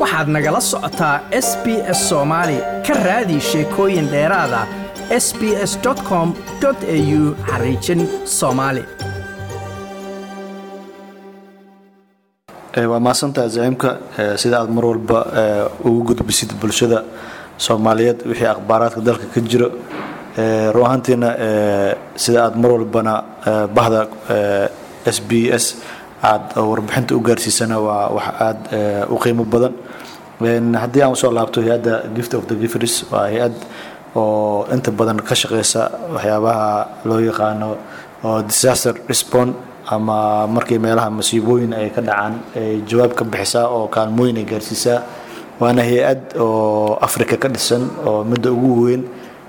waxaad nagala socotaa s b s soomaali ka raadi sheekooyin dheeraada s b s com au xariijin soomaali waa mahadsantaha zaciimka sida aad mar walba ugu gudbisid bulshada soomaaliyeed wixii akhbaaraadka dalka ka jiro. Run ahaantiina sida aad mar walbana bahda s b s aad warbixinta u gaarsiisana waa wax aad u qiimo badan haddii aan u soo laabto hay'adda gift of the gifris waa hay'ad oo inta badan ka shaqeysa waxyaabaha loo yaqaano disaster respond ama markii meelaha masiibooyin ay ka dhacaan ay jawaab ka bixisaa oo kaalmooyin ay gaarsiisaa waana hay'ad oo africa ka dhisan oo midda ugu weyn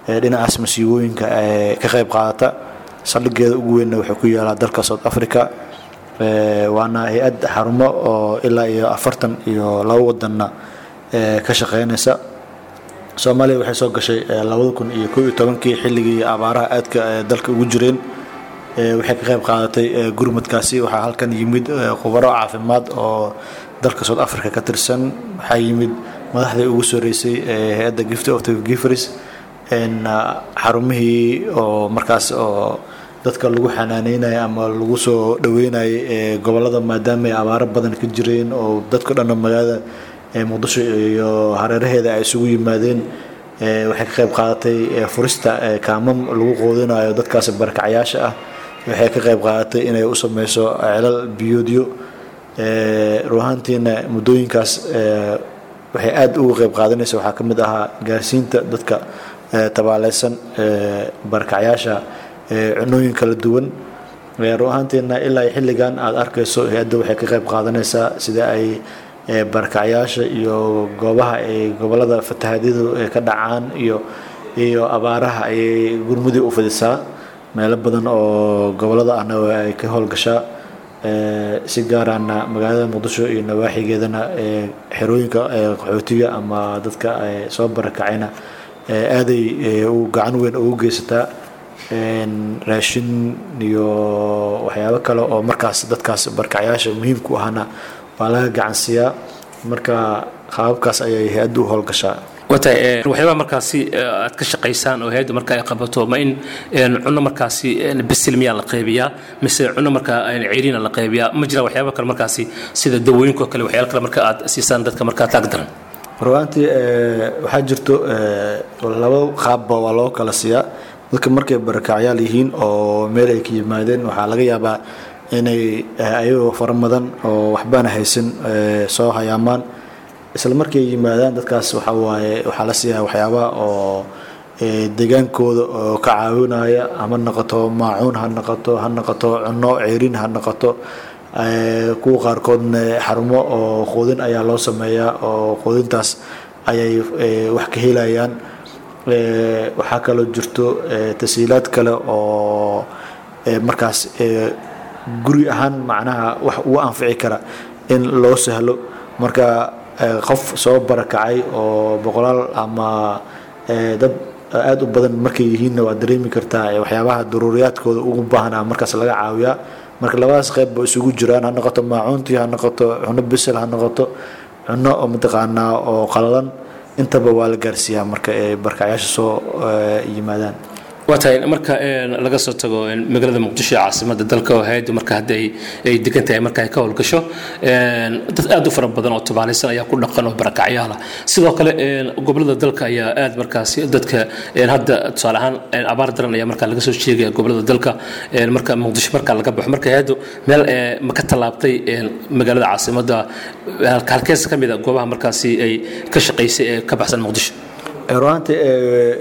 ee dhinacaas masiibooyinka ka qayb qaadata. Saldhigeeda ugu weynna wuxuu ku yaalaa dalka south africa. Waana hay'ad xarumo oo ilaa iyo afartan iyo labo wadanna ka shaqeynaysa soomaaliya waxay soo gashay labada kun iyo koo iyo tobankii xilligii abaaraha aadka dalka ugu jireen. Waxay ka qayb qaadatay gurmadkaasi. Waxaa halkan yimid khubaro caafimaad oo dalka south africa ka tirsan. Waxaa yimid madaxdii ugu soreysay hay'adda gift of the gifris xarumihii oo markaas oo dadka lagu xanaaneynayo ama lagu soo dhaweynayay gobollada maadaama ay abaaro badan ka jireen oo dadka dhanna magaalada muqdisho iyo hareeraheeda ay isugu yimaadeen waxay ka qayb qaadatay furista kaamam lagu qoodinayo dadkaas barakacyaasha ah. Waxay ka qayb qaadatay inay u sameyso celal biyoodyo ruahaantiina muddooyinkaas waxay aada uga qayb qaadanaysa. Waxaa ka mid ahaa gaarsiinta dadka tabaaleysan barakacyaasha cunooyin kala duwan. Ruahaantiina ilaa xilligan aada arkayso hay'adda waxay ka qayb qaadanaysaa sida ay barakacyaasha iyo goobaha ay gobollada fatahadyadu ka dhacaan iyo iyo abaaraha ayay gurmudii u fidisaa meelo badan oo gobollada ahna ay ka howlgashaa si gaaraana magaalada muqdisho iyo nawaaxigeedana xerooyinka qaxootiga ama dadka soo barakacayna aaday gacan weyn ugu geysataa raashin iyo waxyaabo kale oo markaas dadkaas barakacyaasha muhiimku ahana waa laga gacansiiyaa marka qaababkaas ayay hay'addu u howlgashaa waxyaabaha markaasi aad ka shaqaysaan oo hay'adda marka ay qabato ma in cunno markaasi bisil miyaa la qaybiyaa mise cunno markaa ceyriina la qaybiyaa ma jiraan waxyaaba kale markaasi sida dawooyinko kale waxyaala kale marka aad siisaan dadka markaa taag daran. Ruaantii waxaa jirto laba qaabba waa loo kala siiyaa. Dadka markay barakacyaal yihiin oo meel ay ka yimaadeen waxaa laga yaabaa inay ayagoo fara badan oo waxbaana haysan soo hayaamaan. Isla markay yimaadaan dadkaas waxaa waaye waxaa la siiyaa waxyaabaha oo degaankooda oo ka caawinaya hama noqoto maacuun ha noqoto ha noqoto cunno ceerin ha noqoto kuwa qaarkoodna xarumo oo quudin ayaa loo sameeyaa oo quudintaas ayay wax ka helayaan. Waxaa kaloo jirto tasiilaad kale oo markaas guri ahaan macnaha wax ugu anfici kara in loo sahlo. Marka qof soo barakacay oo boqolaal ama dad aada u badan markay yihiinna waad dareemi kartaa waxyaabaha daruuriyaadkooda ugu baahnaa markaas laga caawiyaa. Marka labadaas qayb ba isugu jiraan ha noqoto maacuuntii ha noqoto cunno bisel ha noqoto cunno oo mataqaanaa oo qalalan. Intaba waa la gaarsiiyaa marka ay barakacyaasha soo yimaadaan waa tahay marka laga soo tago magaalada muqdisho caasimada dalka oo hay'addu marka hadda ay degan tahay marka ay ka howlgasho dad aad u fara badan oo tubaalaysan ayaa ku dhaqan oo barakacyaala sidoo kale gobollada dalka ayaa aad markaasi dadka hadda tusaale ahaan abaar daran ayaa marka laga soo sheegaya gobollada dalka marka muqdisho marka laga baxo. Marka hay'addu meel ma tallaabtay magaalada caasimada halkees ka mid a goobaha markaasi ay ka shaqaysay ee ka baxsan muqdisho ruaantii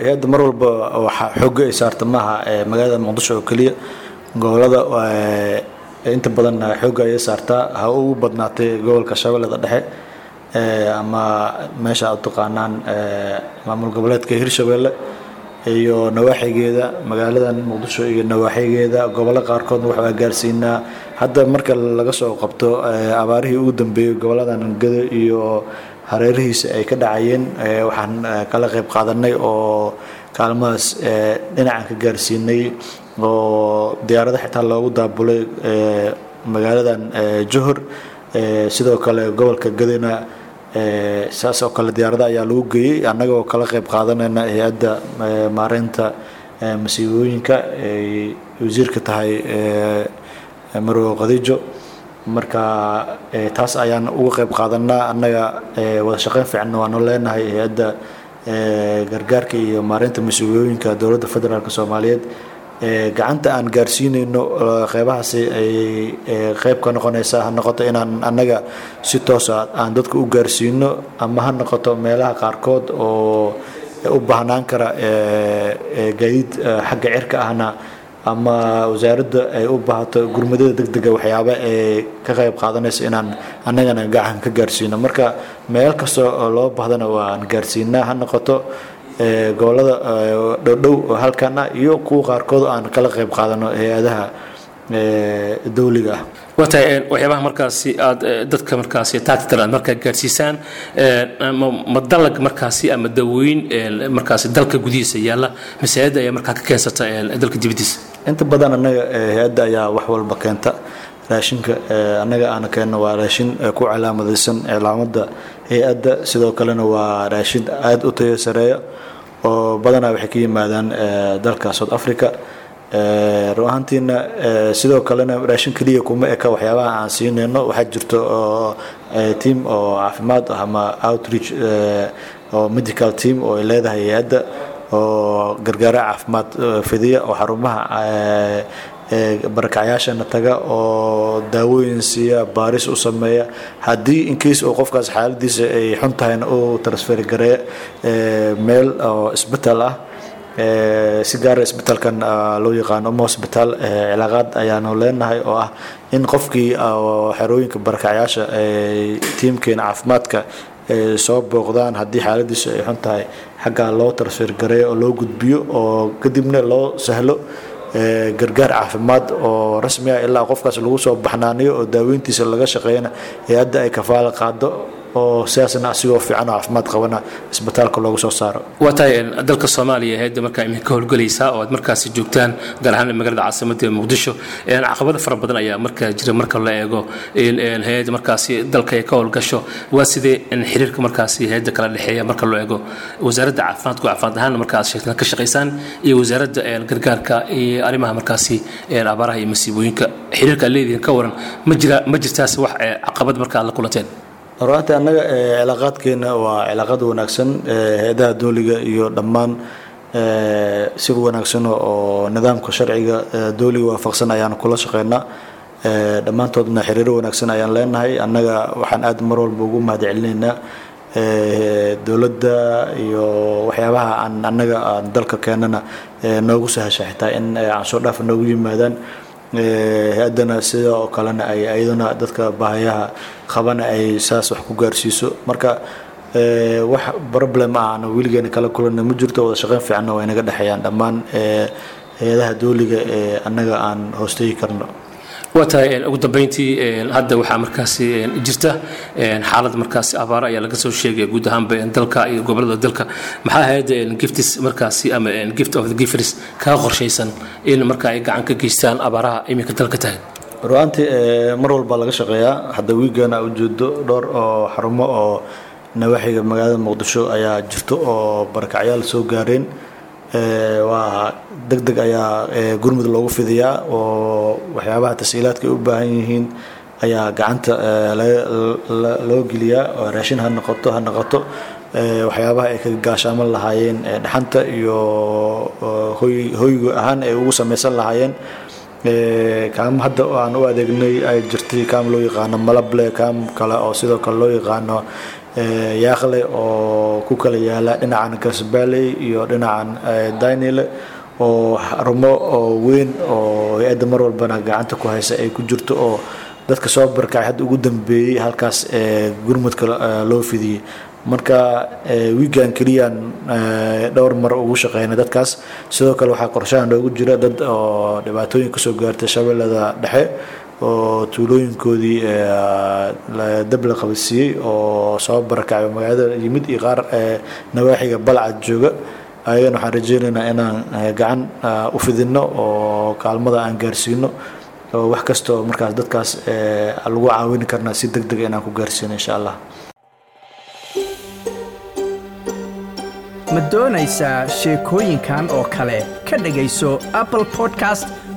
hay'adda mar walba waxaa xooga ay saarta maaha magaalada muqdisho oo keliya gobollada inta badan xooga ayay saartaa ha ugu badnaatay gobolka shabeellada dhexe ama meesha aad taqaanaan maamul goboleedka hirshabeelle iyo nawaaxigeeda magaaladan muqdisho iyo nawaaxigeeda gobollo qaarkoodna waxaa gaarsiinaa. Hadda marka laga soo qabto abaarihii ugu dambeeyey goboladan gado iyo hareerihiisa ay ka dhacayeen waxaan kala qayb qaadanay oo kaalmadaas dhinacan ka gaarsiinay oo diyaarada xitaa loogu daabulay magaaladan johor. Sidoo kale gobolka gadina saas oo kale diyaarada ayaa lagu geeyey annagoo kala qayb qaadanayna hay'adda maareynta masiibooyinka ay wasiirka tahay marwo khadiijo marka taas ayaan uga qayb qaadanaa annaga wada shaqeyn fiicanna waanu leenahay hay'adda gargaarka iyo maareynta mas'uuliyooyinka dowladda federaalk soomaaliyeed. Gacanta aan gaarsiinayno qeybahaasi ay qeyb ka noqonaysa ha noqoto inaan annaga si toosa aan dadka u gaarsiino ama ha noqoto meelaha qaarkood oo u baahnaan kara gaadiid xagga cirka ahna ama wasaaradda ay u baahato gurmadada deg dega waxyaaba ee ka qayb qaadanaysa inaan annagana gacan ka gaarsiino. Marka meel kasta oo loo baahdana waan gaarsiinaa ha noqoto gobollada dhowdhow oo halkan ah iyo kuwa qaarkood aan kala qayb qaadano hay'adaha dowliga. Ah watahay waxyaabaha markaasi aad dadka markaasi aad markaa gaarsiisaan ma dalag markaasi ama dawooyin markaasi dalka gudihiisa yaalla masaajidda ayaa markaa ka keensata dalka dibaddiisa inta badan annaga hay'adda ayaa wax walba keenta. Raashinka annaga aana keenno waa raashin ku calaamadaysan cilaamada hay'adda. Sidoo kalena waa raashin aada u tayo sareeya oo badanaa waxay ka yimaadaan dalka south africa. Run ahaantiina sidoo kalena raashin keliya kuma eka waxyaabaha aan siinayno. Waxaa jirto oo team oo caafimaad ama outreach oo medical team oo ay leedahay hay'adda oo gargaara caafimaad fidiya oo xarumaha barakacyaashana taga oo daawooyin siiya baaris u sameeya. Haddii incase oo qofkaas xaaladiisa ay xun tahayna u gareeya meel oo isbitaal ah si gaara isbitaalkan loo yaqaano uma hosbitaal cilaaqaad ayaanu leenahay oo ah in qofkii xerooyinka barakacyaasha tiimkeena caafimaadka soo booqdaan haddii xaaladiisu ay xun tahay xaggaa loo transfer gareeyo oo loo gudbiyo oo kadibna loo sahlo gargaar caafimaad oo rasmi ah ilaa qofkaas lagu soo baxnaaniyo oo daaweyntiisa laga shaqeeyana hay'adda ay kafaala qaado oo sidaasna asigoo fiican oo caafimaad qabana isbitaalka loogu soo saaro. Waa tahay dalka soomaaliya hay'adda markaa iminka ka howlgelaysaa oo aad markaasi joogtaan gaar ahaan magaalada caasimadda muqdisho caqabado fara badan ayaa markaa jira marka la eego. Hay'adda markaasi dalka ay ka howlgasho waa sidee xiriirka markaasi hay'adda kala dhexeeya marka loo eego? Wasaaradda caafimaadku caafimaad ahaan marka ka shaqaysaan iyo wasaaradda gargaarka iyo arrimaha markaasi abaaraha iyo masiibooyinka. Xiriirka leedihiin ka waran ma jira ma jirtaas wax caqabad marka la kulanteen ruaantii annaga cilaaqaadkeena waa cilaaqaad wanaagsan hay'adaha dooliga iyo dhammaan si wanaagsan oo nidaamka sharciga dooliga waafaqsan ayaan kula shaqeynaa. Dhammaantoodna xiriiro wanaagsan ayaan leenahay. Annaga waxaan aad mar walba ugu mahad celinaynaa dowladda iyo waxyaabaha aan annaga aan dalka keenana noogu sahasha xitaa in cansoo dhaaf noogu yimaadaan hay'addana sidoo kalena ay iyaduna dadka baahayaha qabana ay saas wax ku gaarsiiso. Marka wax problem ah aan weligeena kala kulana ma jirto wada shaqeyn fiicanna waa inaga dhexeeyaan dhammaan hay'adaha dooliga ee annaga aan hoostegi karno waa tahay ugu dambeyntii hadda waxaa markaasi jirta xaalad markaasi abaaro ayaa laga soo sheegaya guud ahaanba dalka iyo gobollada dalka. Maxaa hayadda giftis markaasi ama gift of the gifers kaga qorshaysan in marka ay gacan ka geystaan abaaraha iminka dalka tahay. Ruaantii mar walba laga shaqeeyaa. Hadda wiigana ujeedo dhowr oo xarumo oo nawaaxiga magaalada muqdisho ayaa jirto oo barakacyaal soo gaareen waa deg deg ayaa gurmud loogu fidiyaa oo waxyaabaha tashiilaadka ay u baahan yihiin ayaa gacanta loo geliyaa oo raashin ha noqoto ha noqoto. Waxyaabaha ay ka gaashaaman lahaayeen dhaxanta iyo hoyga ahaan ay ugu samaysan lahaayeen. Kaam hadda aan u adeegnay ay jirtay kaam loo yaqaano malable kaam kale oo sidoo kale loo yaqaano yaaqle oo ku kala yaalla dhinacan gasbaaley iyo dhinacan daynile oo xarumo oo weyn oo hay'adda mar walbana gacanta ku haysa ay ku jirto oo dadka soo barkacay hadda ugu dambeeyey halkaas gurmudka loo fidiyey marka wiigan keliyaan dhowr mar ugu shaqeynay dadkaas. Sidoo kale waxaa qorshaha noogu jira dad oo dhibaatooyin ka soo gaartay shabeellada dhexe oo tuulooyinkoodii eh, dab la qabadsiiyey oo soo barakacay magaalada yimid iyo qaar eh, nawaaxiga balcad jooga. Ayagana waxaan rajeynaynaa inaan eh, gacan u fidinno oo kaalmada aan gaarsiino oo wax kasta oo markaas dadkaas lagu caawini karnaa si deg dega ah inaan ku gaarsiino insha allah. Ma doonaysaa sheekooyinkan oo kale? Ka dhegayso apple podcast